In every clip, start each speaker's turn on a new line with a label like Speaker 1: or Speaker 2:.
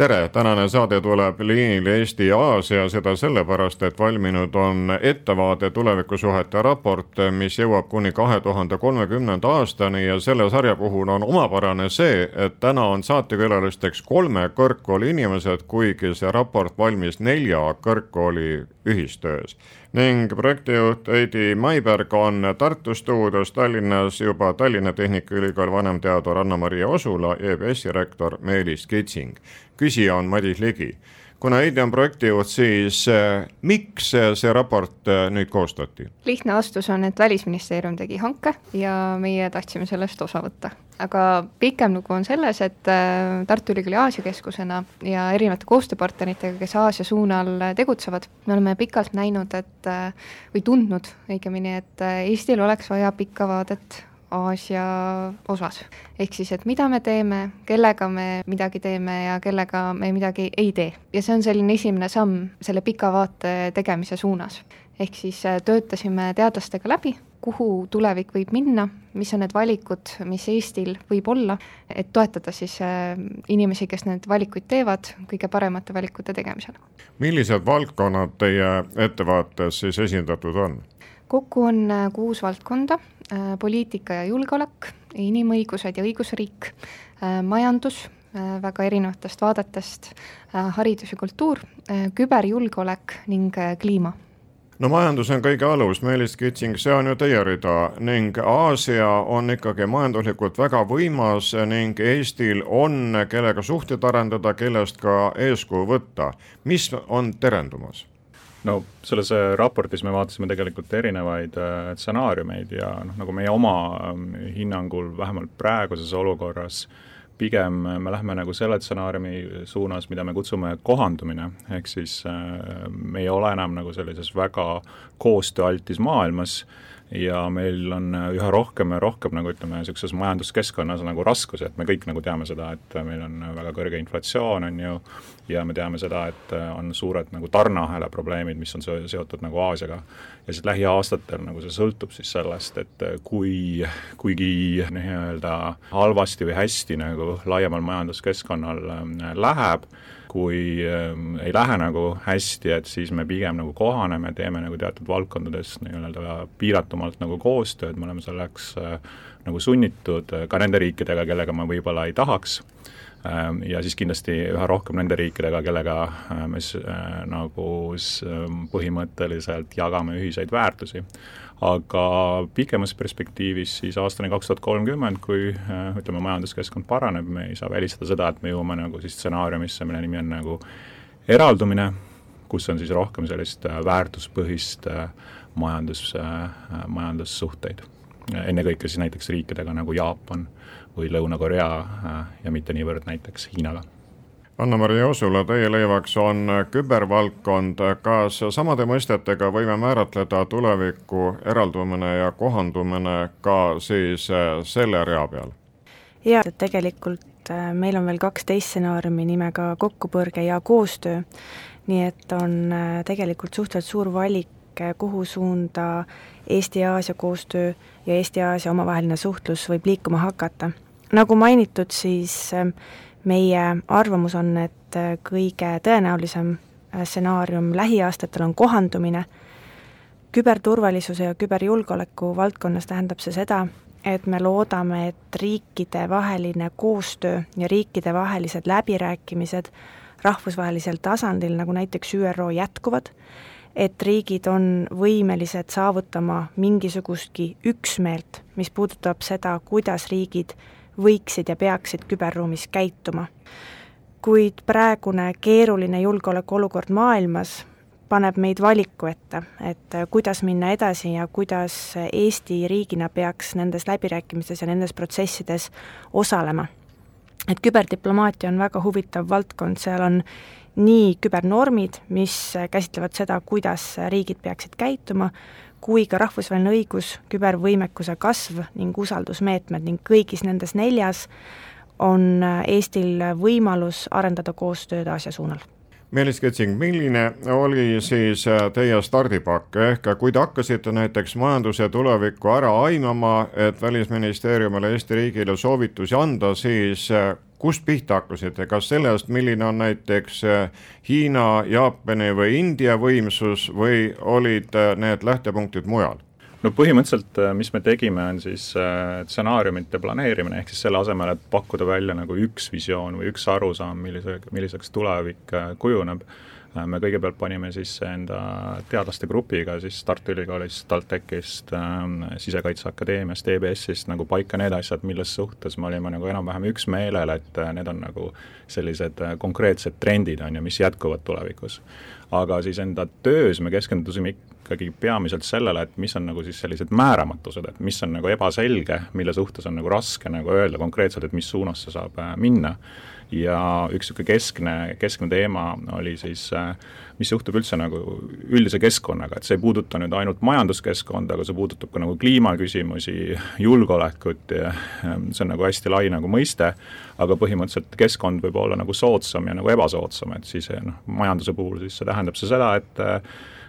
Speaker 1: tere, tänane saade tuleb liinile Eesti-Aasia, seda sellepärast, et valminud on ettevaade tulevikusuhete raport, mis jõuab kuni kahe tuhande kolmekümnenda aastani ja selle sarja puhul on omapärane see, et täna on saatekülalisteks kolme kõrgkooli inimesed, kuigi see raport valmis nelja kõrgkooli ühistöös ning projektijuht Heidi Maiberg on Tartu stuudios, Tallinnas juba Tallinna Tehnikaülikooli vanemteadur Anna-Maria Osula, EBS-i rektor Meelis Kitsing. Küsija on Madis Ligi kuna Heidi on projektijuht, siis äh, miks see raport äh, nüüd koostati?
Speaker 2: lihtne vastus on, et Välisministeerium tegi hanke ja meie tahtsime sellest osa võtta. aga pikem lugu on selles, et Tartu Ülikooli Aasia keskusena ja erinevate koostööpartneritega, kes Aasia suunal tegutsevad, me oleme pikalt näinud, et või tundnud õigemini, et Eestil oleks vaja pikka vaadet Aasia osas. ehk siis, et mida me teeme, kellega me midagi teeme ja kellega me midagi ei tee. ja see on selline esimene samm selle pika vaate tegemise suunas. ehk siis äh, töötasime teadlastega läbi, kuhu tulevik võib minna, mis on need valikud, mis Eestil võib olla, et toetada siis äh, inimesi, kes neid valikuid teevad, kõige paremate valikute tegemisel.
Speaker 1: millised valdkonnad teie ettevaates siis esindatud on?
Speaker 2: kokku on äh, kuus valdkonda, poliitika ja julgeolek, inimõigused ja õigusriik, äh, majandus, väga erinevatest vaadetest, haridus ja kultuur, küberjulgeolek ning kliima
Speaker 1: no majandus on kõige alus, Meelis Kitsing, see on ju teie rida ning Aasia on ikkagi majanduslikult väga võimas ning Eestil on, kellega suhteid arendada, kellest ka eeskuju võtta. mis on terendumas?
Speaker 3: No selles äh, raportis me vaatasime tegelikult erinevaid äh, stsenaariumeid ja noh, nagu meie oma ähm, hinnangul vähemalt praeguses olukorras pigem me lähme nagu selle stsenaariumi suunas, mida me kutsume kohandumine, ehk siis äh, me ei ole enam nagu sellises väga koostööaltis maailmas äh,, ja meil on äh, üha rohkem ja rohkem nagu ütleme, niisuguses majanduskeskkonnas nagu raskusi, et me kõik nagu teame seda, et meil on väga kõrge inflatsioon, on ju, ja me teame seda, et äh, on suured nagu tarneahela probleemid, mis on seotud nagu Aasiaga. ja siis lähiaastatel nagu see sõltub siis sellest, et äh, kui, kuigi nii-öelda halvasti või hästi nagu laiemal majanduskeskkonnal läheb, kui äh, ei lähe nagu hästi, et siis me pigem nagu kohaneme, teeme nagu teatud valdkondades nii-öelda piiratumalt nagu koostööd, me oleme selleks äh, nagu sunnitud äh, ka nende riikidega, kellega me võib-olla ei tahaks. äh,, ja siis kindlasti üha rohkem nende riikidega, kellega äh, me äh, nagu põhimõtteliselt jagame ühiseid väärtusi aga pikemas perspektiivis siis aastani kaks tuhat kolmkümmend, kui äh, ütleme, majanduskeskkond paraneb, me ei saa välistada seda, et me jõuame nagu siis stsenaariumisse, mille nimi on nagu eraldumine, kus on siis rohkem sellist äh, väärtuspõhist äh, majandus, majandussuhteid. ennekõike siis näiteks riikidega nagu Jaapan või Lõuna-Korea ja mitte niivõrd näiteks Hiinaga
Speaker 1: Anna-Maria Osula, teie leivaks on kübervaldkond, kas samade mõistetega võime määratleda tuleviku eraldumine ja kohandumine ka siis äh, selle rea peal?
Speaker 4: jaa, et tegelikult äh, meil on veel kaksteist stsenaariumi nimega kokkupõrge ja koostöö, nii et on äh, tegelikult suhteliselt suur valik, kuhu suunda Eesti-Aasia koostöö ja Eesti-Aasia omavaheline suhtlus võib liikuma hakata. Nagu mainitud, siis meie arvamus on, et äh, kõige tõenäolisem äh, stsenaarium lähiaastatel on kohandumine, küberturvalisuse ja küberjulgeoleku valdkonnas tähendab see seda, et me loodame, et riikidevaheline koostöö ja riikidevahelised läbirääkimised rahvusvahelisel tasandil, nagu näiteks ÜRO, jätkuvad, et riigid on võimelised saavutama mingisugustki üksmeelt, mis puudutab seda, kuidas riigid võiksid ja peaksid küberruumis käituma. kuid praegune keeruline julgeolekuolukord maailmas paneb meid valiku ette, et kuidas minna edasi ja kuidas Eesti riigina peaks nendes läbirääkimistes ja nendes protsessides osalema. et küberdiplomaatia on väga huvitav valdkond, seal on nii kübernormid, mis käsitlevad seda, kuidas riigid peaksid käituma, kui ka rahvusvaheline õigus, kübervõimekuse kasv ning usaldusmeetmed ning kõigis nendes neljas on Eestil võimalus arendada koostööd Aasia suunal.
Speaker 1: Meelis Ketsing, milline oli siis äh, teie stardipakk, ehk kui te hakkasite näiteks majanduse tulevikku ära aimama, et Välisministeeriumile, Eesti riigile soovitusi anda, siis äh, kust pihta hakkasite, kas sellest, milline on näiteks äh, Hiina, Jaapani või India võimsus või olid need lähtepunktid mujal?
Speaker 3: no põhimõtteliselt, mis me tegime, on siis stsenaariumite planeerimine, ehk siis selle asemel, et pakkuda välja nagu üks visioon või üks arusaam, millise, milliseks tulevik kujuneb Äh, me kõigepealt panime sisse enda teadlaste grupiga siis Tartu Ülikoolist, TalTechist, ähm, Sisekaitseakadeemiast, EBS-ist nagu paika need asjad, milles suhtes me olime nagu enam-vähem üksmeelel, et äh, need on nagu sellised äh, konkreetsed trendid, on ju, mis jätkuvad tulevikus. aga siis enda töös me keskendusime ikkagi peamiselt sellele, et mis on nagu siis sellised määramatused, et mis on nagu ebaselge, mille suhtes on nagu raske nagu öelda konkreetselt, et mis suunas see saab minna ja üks niisugune keskne, keskne teema oli siis, äh, mis juhtub üldse nagu üldise keskkonnaga, et see ei puuduta nüüd ainult majanduskeskkonda, aga see puudutab ka nagu kliimaküsimusi, julgeolekut ja ähm, see on nagu hästi lai nagu mõiste, aga põhimõtteliselt keskkond võib olla nagu soodsam ja nagu ebasoodsam, et siis noh, majanduse puhul siis see tähendab see seda, et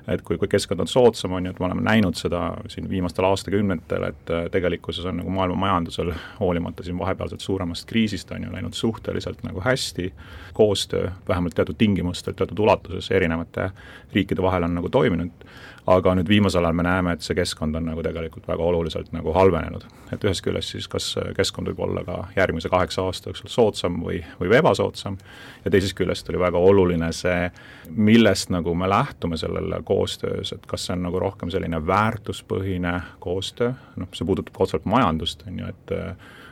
Speaker 3: et kui, kui keskkond on soodsam, on ju, et me oleme näinud seda siin viimastel aastakümnetel, et äh, tegelikkuses on nagu maailma majandusel, hoolimata siin vahepealsest suuremast kriisist, on ju, läinud suhteliselt nagu hästi, koostöö vähemalt teatud tingimustel, teatud ulatuses erinevate riikide vahel on nagu toiminud aga nüüd viimasel ajal me näeme, et see keskkond on nagu tegelikult väga oluliselt nagu halvenenud. et ühest küljest siis kas keskkond võib olla ka järgmise kaheksa aasta jooksul soodsam või, või ebasoodsam, ja teisest küljest oli väga oluline see, millest nagu me lähtume sellel koostöös, et kas see on nagu rohkem selline väärtuspõhine koostöö, noh, see puudutab ka otseselt majandust, on ju, et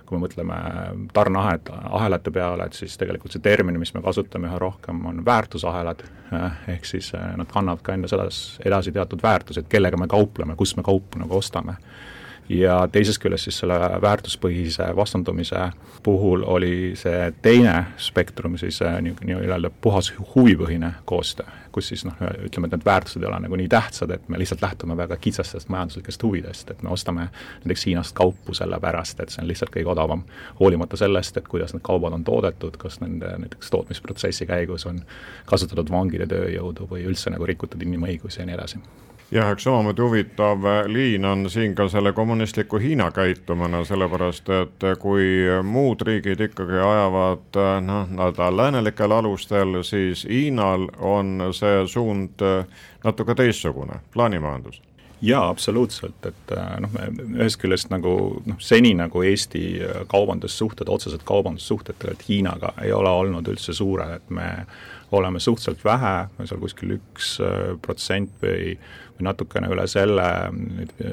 Speaker 3: kui me mõtleme tarneahed, ahelate peale, et siis tegelikult see termin, mis me kasutame üha rohkem, on väärtusahelad, ehk siis eh, nad kannavad ka endas edasi teatud väärtused, kellega me kaupleme, kust me kaupu nagu ostame ja teisest küljest siis selle väärtuspõhise vastandumise puhul oli see teine spektrum siis äh, nii-öelda puhas huvipõhine koostöö, kus siis noh, ütleme, et need väärtused ei ole nagu nii tähtsad, et me lihtsalt lähtume väga kitsastest majanduslikest huvidest, et me ostame näiteks Hiinast kaupu sellepärast, et see on lihtsalt kõige odavam, hoolimata sellest, et kuidas need kaubad on toodetud, kas nende näiteks tootmisprotsessi käigus on kasutatud vangide tööjõudu või üldse nagu rikutud inimõigusi ja nii edasi
Speaker 1: jah, eks samamoodi huvitav liin on siin ka selle kommunistliku Hiina käitumine, sellepärast et kui muud riigid ikkagi ajavad noh, nii-öelda läänelikel alustel, siis Hiinal on see suund natuke teistsugune, plaanimajandus
Speaker 3: jaa, absoluutselt, et noh, ühest küljest nagu noh, seni nagu Eesti kaubandussuhted, otsesed kaubandussuhted tegelikult Hiinaga ei ole olnud üldse suured, et me oleme suhteliselt vähe, seal kuskil üks protsent või või natukene üle selle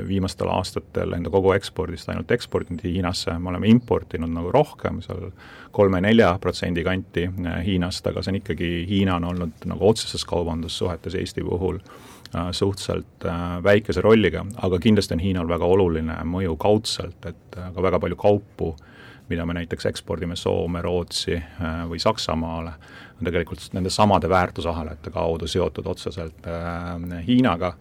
Speaker 3: viimastel aastatel enda kogu ekspordist ainult eksportinud Hiinasse, me oleme importinud nagu rohkem, seal kolme-nelja protsendi kanti äh, Hiinast, aga see on ikkagi, Hiina on olnud nagu otseses kaubandussuhetes Eesti puhul. äh, suhteliselt äh, väikese rolliga, aga kindlasti on Hiinal väga oluline mõju kaudselt, et ka väga palju kaupu, mida me näiteks ekspordime Soome, Rootsi või Saksamaale, on tegelikult nende samade väärtusahelate kaudu seotud otseselt äh, Hiinaga.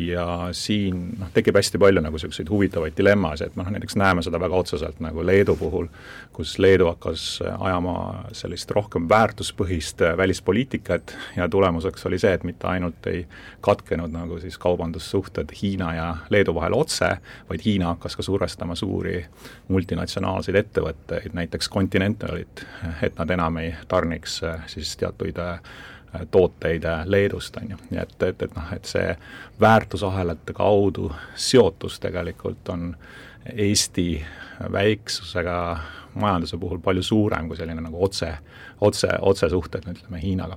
Speaker 3: Ja siin noh, tekib hästi palju nagu niisuguseid huvitavaid dilemmasid, et noh, näiteks näeme seda väga otseselt nagu Leedu puhul, kus Leedu hakkas ajama sellist rohkem väärtuspõhist välispoliitikat ja tulemuseks oli see, et mitte ainult ei katkenud nagu siis kaubandussuhted Hiina ja Leedu vahel otse, vaid Hiina hakkas ka survestama suuri multinatsionaalseid ettevõtteid, näiteks Continentalit, et nad enam ei tarniks siis teatuid tooteid Leedust, on ju, nii et, et, et noh, et see väärtusahelate kaudu seotus tegelikult on Eesti väiksusega majanduse puhul palju suurem kui selline nagu otse, otse, otsesuhted, ütleme, Hiinaga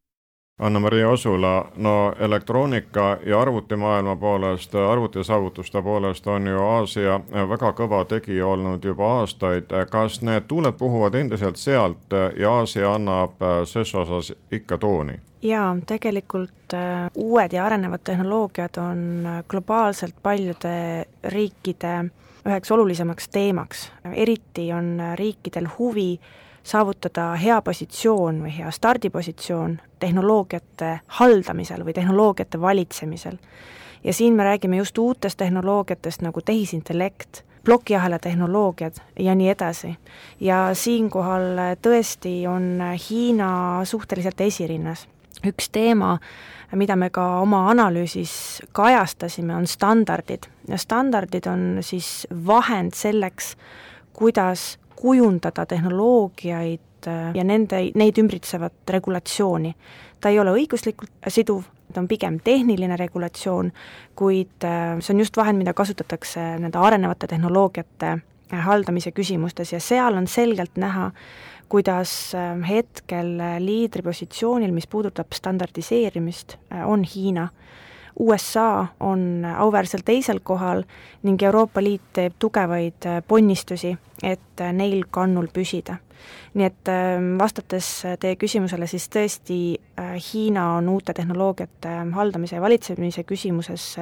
Speaker 1: Anna-Maria Osula, no elektroonika ja arvutimaailma poolest, arvutisaavutuste poolest on ju Aasia väga kõva tegija olnud juba aastaid. kas need tuuled puhuvad endiselt sealt ja Aasia annab ses osas ikka tooni?
Speaker 4: jaa, tegelikult äh, uued ja arenevad tehnoloogiad on globaalselt paljude riikide üheks olulisemaks teemaks. eriti on riikidel huvi saavutada hea positsioon või hea stardipositsioon tehnoloogiate haldamisel või tehnoloogiate valitsemisel. ja siin me räägime just uutest tehnoloogiatest nagu tehisintellekt, plokiahela tehnoloogiad ja nii edasi. ja siinkohal tõesti on Hiina suhteliselt esirinnas. üks teema, mida me ka oma analüüsis kajastasime, on standardid ja standardid on siis vahend selleks, kuidas kujundada tehnoloogiaid äh, ja nende, neid ümbritsevat regulatsiooni. ta ei ole õiguslikult siduv, ta on pigem tehniline regulatsioon, kuid äh, see on just vahend, mida kasutatakse nende arenevate tehnoloogiate äh, haldamise küsimustes ja seal on selgelt näha, kuidas hetkel liidripositsioonil, mis puudutab standardiseerimist, on Hiina USA on auväärselt teisel kohal ning Euroopa Liit teeb tugevaid äh, ponnistusi, et äh, neil kannul püsida. nii et ähm, vastates teie küsimusele, siis tõesti äh, Hiina on uute tehnoloogiate haldamise ja valitsemise küsimuses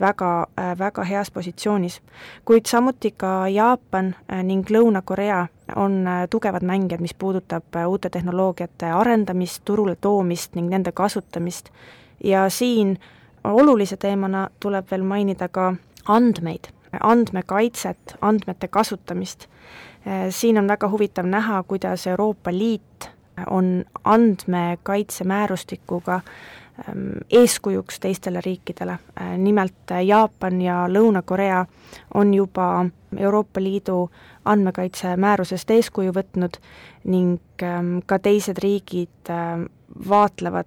Speaker 4: väga, väga heas positsioonis. kuid samuti ka Jaapan ning Lõuna-Korea on tugevad mängijad, mis puudutab uute tehnoloogiate arendamist, turule toomist ning nende kasutamist ja siin äh, olulise teemana tuleb veel mainida ka andmeid, andmekaitset, andmete kasutamist. siin on väga huvitav näha, kuidas Euroopa Liit on andmekaitsemäärustikuga ähm, eeskujuks teistele riikidele, nimelt Jaapan ja Lõuna-Korea on juba Euroopa Liidu andmekaitsemäärusest eeskuju võtnud ning ähm, ka teised riigid ähm, vaatlevad,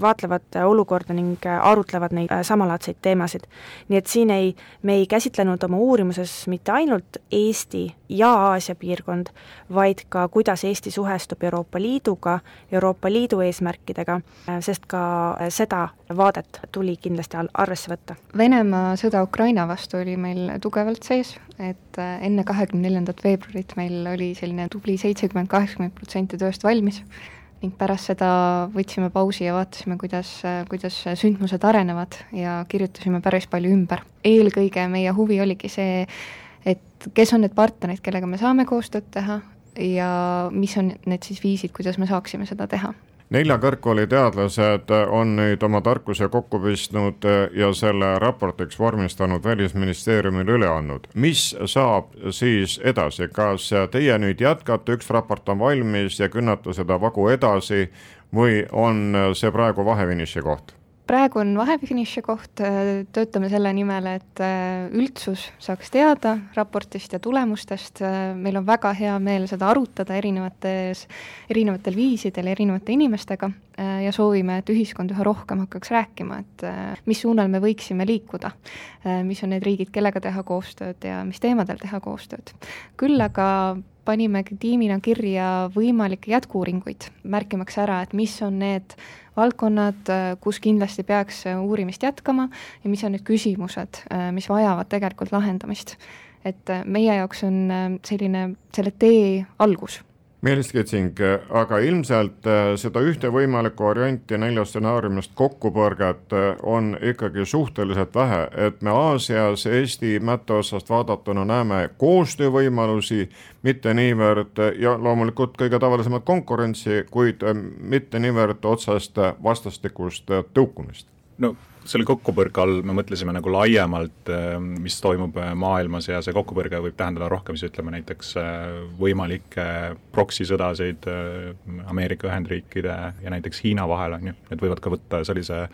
Speaker 4: vaatlevad olukorda ning arutlevad neid samalaadseid teemasid. nii et siin ei, me ei käsitlenud oma uurimuses mitte ainult Eesti ja Aasia piirkond, vaid ka kuidas Eesti suhestub Euroopa Liiduga, Euroopa Liidu eesmärkidega, sest ka seda vaadet tuli kindlasti arvesse võtta.
Speaker 2: Venemaa sõda Ukraina vastu oli meil tugevalt sees, et enne kahekümne neljandat veebruarit meil oli selline tubli seitsekümmend, kaheksakümmend protsenti tööst valmis ning pärast seda võtsime pausi ja vaatasime, kuidas, kuidas sündmused arenevad ja kirjutasime päris palju ümber. eelkõige meie huvi oligi see, et kes on need partnerid, kellega me saame koostööd teha ja mis on need siis viisid, kuidas me saaksime seda teha
Speaker 1: nelja kõrgkooli teadlased on nüüd oma tarkuse kokku pistnud ja selle raportiks vormistanud Välisministeeriumile üle andnud. mis saab siis edasi, kas teie nüüd jätkate, üks raport on valmis ja künnate seda vagu edasi või on see praegu vahefiniši koht?
Speaker 2: Praegu on vahefiniši koht, töötame selle nimel, et äh, üldsus saaks teada raportist ja tulemustest, meil on väga hea meel seda arutada erinevates, erinevatel viisidel erinevate inimestega. äh, ja soovime, et ühiskond üha rohkem hakkaks rääkima, et äh, mis suunal me võiksime liikuda, mis on need riigid, kellega teha koostööd ja mis teemadel teha koostööd. küll aga panime tiimina kirja võimalikke jätku-uuringuid, märkimaks ära, et mis on need valdkonnad, kus kindlasti peaks uurimist jätkama ja mis on need küsimused, mis vajavad tegelikult lahendamist. et meie jaoks on selline, selle tee algus
Speaker 1: Meelis Kitsing, aga ilmselt äh, seda ühte võimalikku varianti neljast stsenaariumist kokkupõrget äh, on ikkagi suhteliselt vähe, et me Aasias Eesti mätta otsast vaadatuna näeme koostöövõimalusi, mitte niivõrd ja loomulikult kõige tavalisemat konkurentsi, kuid äh, mitte niivõrd otsest vastastikust tõukumist.
Speaker 3: no selle kokkupõrke all me mõtlesime nagu laiemalt, äh, mis toimub äh, maailmas ja see kokkupõrge võib tähendada rohkem siis ütleme näiteks äh, võimalikke proksi sõdasid Ameerika Ühendriikide ja näiteks Hiina vahel, on ju, need võivad ka võtta sellise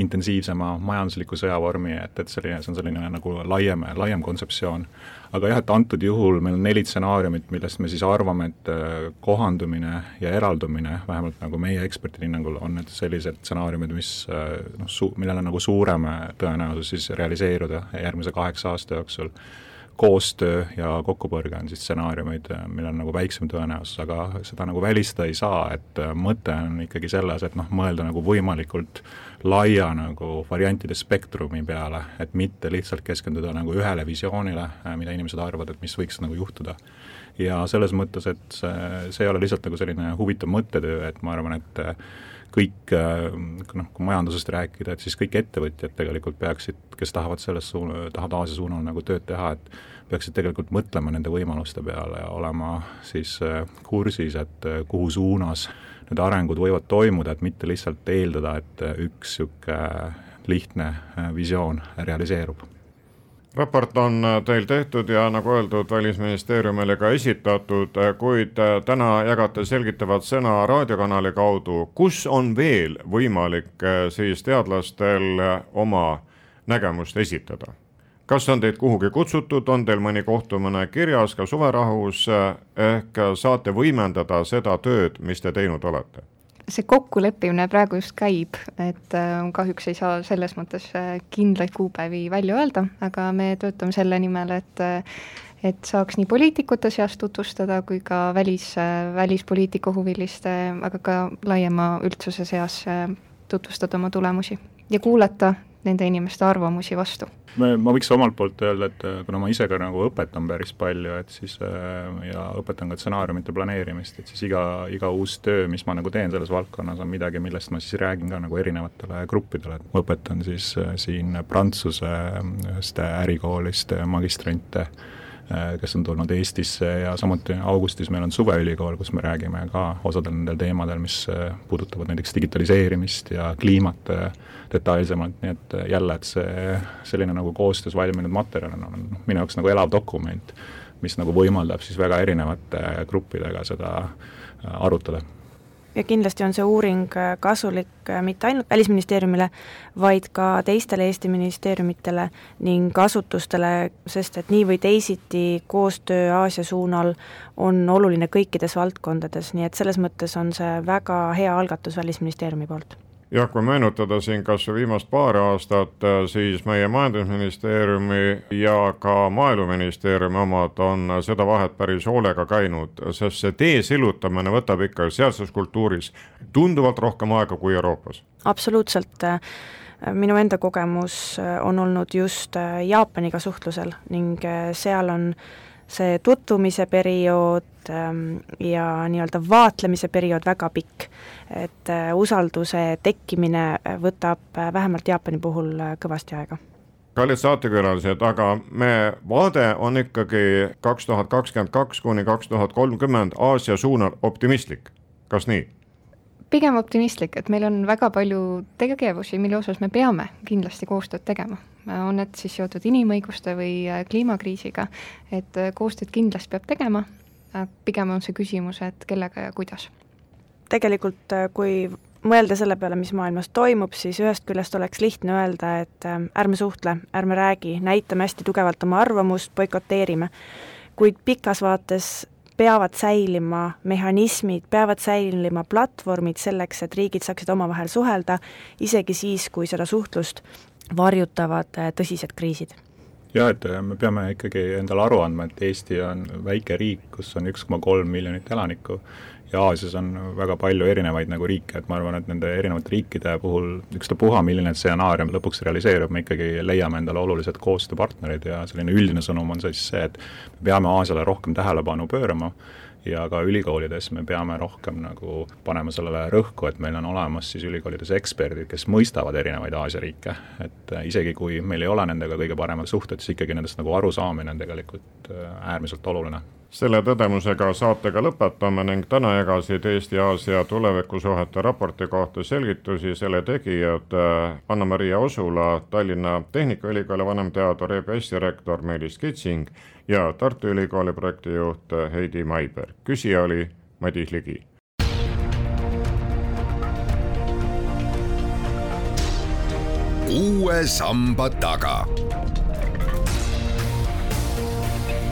Speaker 3: intensiivsema majandusliku sõjavormi, et, et selline, see on selline nagu laiem, laiem kontseptsioon. Aga jah, et antud juhul meil on neli stsenaariumit, millest me siis arvame, et äh, kohandumine ja eraldumine, vähemalt nagu meie ekspertide hinnangul, on need sellised stsenaariumid, mis äh, noh, su-, millel on nagu suurem tõenäosus siis realiseeruda järgmise kaheksa aasta jooksul koostöö ja kokkupõrge on siis stsenaariumid, millel on nagu väiksem tõenäosus, aga seda nagu välistada ei saa, et mõte on ikkagi selles, et noh, mõelda nagu võimalikult laia nagu variantide spektrumi peale, et mitte lihtsalt keskenduda nagu ühele visioonile, mida inimesed arvavad, et mis võiks nagu juhtuda. ja selles mõttes, et see, see ei ole lihtsalt nagu selline huvitav mõttetöö, et ma arvan, et kõik noh, kui majandusest rääkida, et siis kõik ettevõtjad tegelikult peaksid, kes tahavad selles suun-, tahavad Aasia suunal nagu tööd teha, et peaksid tegelikult mõtlema nende võimaluste peale ja olema siis kursis, et kuhu suunas need arengud võivad toimuda, et mitte lihtsalt eeldada, et üks niisugune lihtne visioon realiseerub
Speaker 1: raport on teil tehtud ja nagu öeldud, Välisministeeriumile ka esitatud, kuid täna jagate selgitavat sõna raadiokanali kaudu, kus on veel võimalik siis teadlastel oma nägemust esitada? kas on teid kuhugi kutsutud, on teil mõni kohtumine kirjas ka suverahus, ehk saate võimendada seda tööd, mis te teinud olete?
Speaker 2: See kokkuleppimine praegu just käib, et äh, kahjuks ei saa selles mõttes äh, kindlaid kuupäevi välja öelda, aga me töötame selle nimel, et äh, et saaks nii poliitikute seas tutvustada kui ka välis, välispoliitika huviliste, aga ka laiema üldsuse seas tutvustada oma tulemusi ja kuulata nende inimeste arvamusi vastu.
Speaker 3: Ma võiks omalt poolt öelda, et äh, kuna ma ise ka nagu õpetan päris palju, et siis äh, ja õpetan ka stsenaariumite planeerimist, et siis iga, iga uus töö, mis ma nagu teen selles valdkonnas, on midagi, millest ma siis räägin ka nagu erinevatele gruppidele, et ma õpetan siis äh, siin Prantsuse ühest ärikoolist magistrante kes on tulnud Eestisse ja samuti augustis meil on suveülikool, kus me räägime ka osadel nendel teemadel, mis äh, puudutavad näiteks digitaliseerimist ja kliimat äh, detailsemalt, nii et jälle, et see selline nagu koostöös valminud materjal on, on minu jaoks nagu elav dokument, mis nagu võimaldab siis väga erinevate gruppidega seda arutada
Speaker 4: ja kindlasti on see uuring äh, kasulik äh, mitte ainult Välisministeeriumile, vaid ka teistele Eesti ministeeriumitele ning asutustele, sest et nii või teisiti koostöö Aasia suunal on oluline kõikides valdkondades, nii et selles mõttes on see väga hea algatus Välisministeeriumi poolt
Speaker 1: jah, kui meenutada siin kas või viimast paari aastat, siis meie Majandusministeeriumi ja ka Maaeluministeeriumi omad on seda vahet päris hoolega käinud, sest see tee sillutamine võtab ikka sealses kultuuris tunduvalt rohkem aega kui Euroopas.
Speaker 4: absoluutselt minu enda kogemus on olnud just Jaapaniga suhtlusel ning seal on see tutvumise periood ähm, ja nii-öelda vaatlemise periood väga pikk. et äh, usalduse tekkimine võtab äh, vähemalt Jaapani puhul äh, kõvasti aega
Speaker 1: kallid saatekülalised, aga me vaade on ikkagi kaks tuhat kakskümmend kaks kuni kaks tuhat kolmkümmend Aasia suunal optimistlik, kas nii?
Speaker 2: pigem optimistlik, et meil on väga palju tegevusi, mille osas me peame kindlasti koostööd tegema. On need siis seotud inimõiguste või äh, kliimakriisiga, et äh, koostööd kindlasti peab tegema, pigem on see küsimus, et kellega ja kuidas.
Speaker 4: tegelikult äh, kui mõelda selle peale, mis maailmas toimub, siis ühest küljest oleks lihtne öelda, et ärme suhtle, ärme räägi, näitame hästi tugevalt oma arvamust, boikoteerime. kuid pikas vaates peavad säilima mehhanismid, peavad säilima platvormid selleks, et riigid saaksid omavahel suhelda, isegi siis, kui seda suhtlust varjutavad äh, tõsised kriisid.
Speaker 3: Jah, et äh, me peame ikkagi endale aru andma, et Eesti on väike riik, kus on üks koma kolm miljonit elanikku ja Aasias on väga palju erinevaid nagu riike, et ma arvan, et nende erinevate riikide puhul ükstapuha, milline stsenaarium lõpuks realiseerub, me ikkagi leiame endale olulised koostööpartnerid ja selline üldine sõnum on siis see, et me peame Aasiale rohkem tähelepanu pöörama ja ka ülikoolides me peame rohkem nagu panema sellele rõhku, et meil on olemas siis ülikoolides eksperdid, kes mõistavad erinevaid Aasia riike, et isegi kui meil ei ole nendega kõige paremad suhted, siis ikkagi nendest nagu arusaamine on tegelikult äh, äärmiselt oluline
Speaker 1: selle tõdemusega saatega lõpetame ning täna jagasid Eesti-Aasia tulevikusuhete raporti kohta selgitusi selle tegijad äh, Anna-Maria Osula, Tallinna Tehnikaülikooli vanemteadur, EBS-i rektor Meelis Kitsing ja Tartu Ülikooli projektijuht Heidi Maiberg. küsija oli Madis Ligi.
Speaker 5: uue samba taga